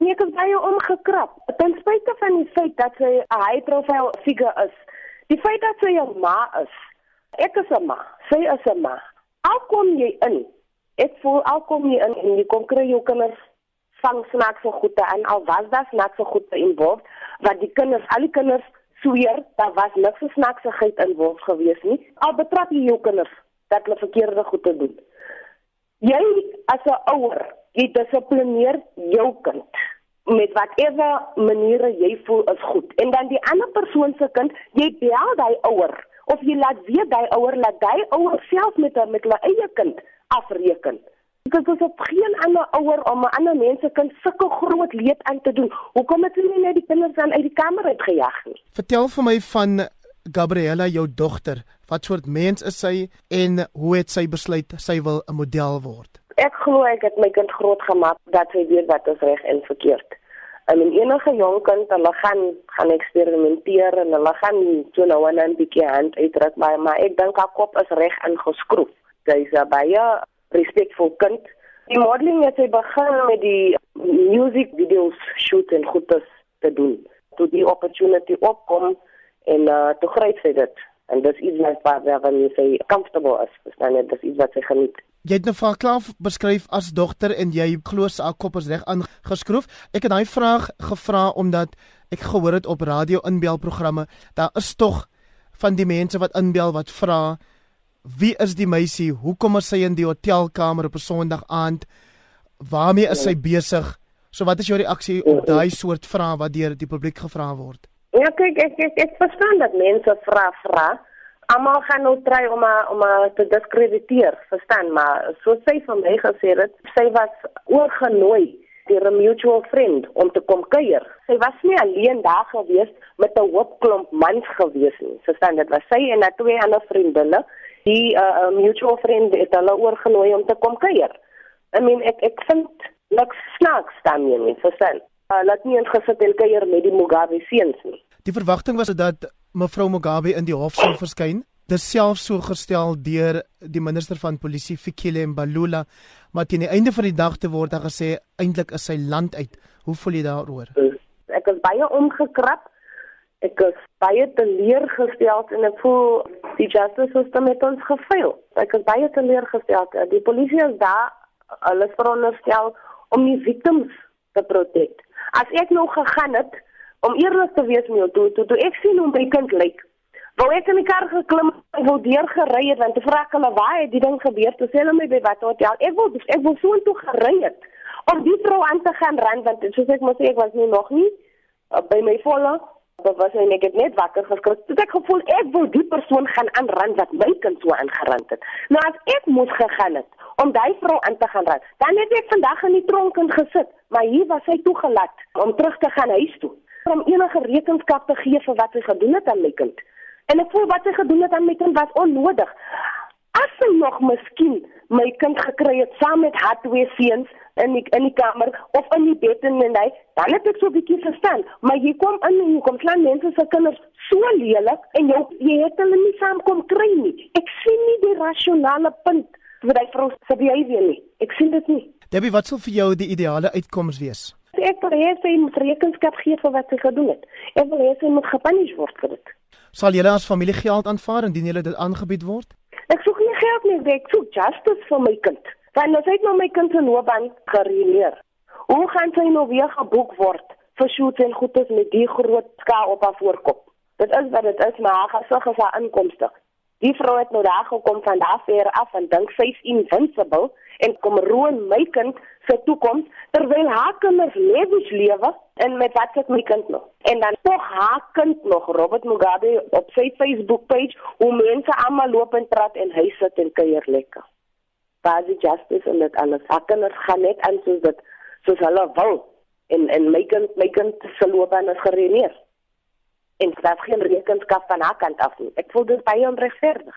Nee, ek is baie omgekrap. Ten spyte van die feit dat sy 'n high profile figure is, die feit dat sy 'n ma is. Ek is 'n ma, sy is 'n ma. Al kom jy in, ek voel al kom jy in en jy kom kry jou kinders vang snaakse goede en al was daar snaakse goede involved, wat die kinders, al die kinders sweer, daar was niks snaaksigheid involved gewees nie. Al betrap jy jou kinders dat hulle verkeerde goede doen. Jy as 'n ouer, jy dissiplineer jou kind met watewe maniere jy voel is goed. En dan die ander persoon se kind, jy bel daai ouer of jy laat weet daai ouer laat daai ouer self met hom met hulle eie kind afreken. Dit is op geen ander ouer om 'n ander mens se kind sulke groot leed aan te doen. Hoekom het hulle nie net die kinders dan uit die kamer uitgejaag nie? Vertel vir my van Gabriella, jou dogter. Wat soort mens is sy en hoe het sy besluit sy wil 'n model word? Ek glo ek het my kind groot gemaak dat sy weet wat is reg en verkeerd. En in enige jong kind, hulle gaan gaan eksperimenteer en hulle gaan so nou en dan bietjie hand uitdruk, maar maar ek dink haar kop is reg ingeskroef. Sy's baie respekvol kind. Die modeling het sy begin met die music videos shoot en goedes te doen. Toe die opportunity opkom en uh, toe gryp sy dit. En dis iets wat wat wat jy sê comfortable is. Verstaan jy? Dis iets wat sy geniet. Jy het nou vir klaar beskryf as dogter en jy glo sy kop is reg aangeskroef. Ek het daai vraag gevra omdat ek gehoor het op radio inbelprogramme, daar is tog van die mense wat inbel wat vra Wie is die meisie? Hoekom is sy in die hotelkamer op 'n Sondag aand? Waarmee is sy besig? So wat is jou reaksie op daai soort vrae wat deur die publiek gevra word? Ja, kyk, ek ek, ek verstaan dat mense vra vra. Almal gaan nou try om a, om a te diskrediteer, verstaan, maar so sê vir my gesê dit, sy was oorgenooi deur 'n mutual friend om te kom kuier. Sy was nie alleen daar gewees met 'n hoop klomp mans gewees nie. Verstaan, dit was sy en haar twee ander vriendinne die uh, mutual friend het hulle oorgenooi om te kom kuier. I mean ek ek vind niks snaaks daarmee nie, verstaan? Uh, laat nie ingesit en kuier met die Mugabe seuns nie. Die verwagting was dat mevrou Mugabe in die hof sou verskyn. Dit self so gestel deur die minister van polisie Fikile Mbalula, maar teen die einde van die dag te word daar gesê eintlik is sy land uit. Hoe voel jy daaroor? Ek is baie omgekrap. Ek is baie teleurgestel en ek voel die justice system het ons gefaal. Ek is baie teleurgestel. Die polisie is daar alles veronderstel om die victims te protegeer. As ek nou gegaan het om eerlik te wees met jou toe, toe, toe ek sien hoe my kind lyk. Wou ek in die kar geklim en wou deur gery het want te vra hulle waar het die ding gebeur? Toe sê hulle my by wat hotel. Ek wou ek wou so intoe gery het om die vrou aan te gaan ran want soos ek moet sê ek was nie nog nie uh, by my volle Dit was hy net net wakker geskrik. Dit ek gevoel ek wil die persoon gaan aanrand wat my kind so aangerand het. Nou as ek moes gegaan het om daai vrou aan te gaan ran, dan het ek vandag in die tronk in gesit, maar hier was hy toegelaat om terug te gaan huis toe om enige rekenskap te gee vir wat hy gedoen het aan my kind. En ek voel wat hy gedoen het aan my kind was onnodig. As hy nog miskien my kind gekry het saam met haar twee seuns in die, in die kamer of in die bed en en hy dan het ek so 'n bietjie verstaan. Maar jy kom in en jy kom slaan mense se kinders so lelik en jy jy het hulle nie saam kom kry nie. Ek sien nie die rasionale punt vir daai vrou se behavior nie. Ek sien dit nie. Debbie wat sou vir jou die ideale uitkoms wees ek wil hê sy moet rekenskap gee vir wat sy gedoen het ek wil hê sy moet gepunish word vir dit sal julle as familie geld aanvaar indien julle dit aangebied word ek soek nie geld nie ek soek justice vir my kind Want as ek nou my kind se loopbaan gereëleer, hoe gaan sy nou weer geboek word vir shoots en goedes met die groot skaal op haar voorkop? Dit is wat dit is, maar haar gesig is haar inkomste. Die vrou het nou daar gekom van daar af en dink sy's invincible en kom roon my kind se toekoms terwyl haar kinders lewens lewe en met wat het my kind nog en dan tog haar kind nog Robert Mugabe op sy Facebook page hoe mense almal loop en praat en hy sit en kuier lekker quasi justice en dit alles. Haar kinders gaan net aan soos dit soos hulle wil en en my kind my kind se loopbaan is gereëneer. En daar geen rekenskap van haar kant af nie. Ek voel dit baie onregverdig.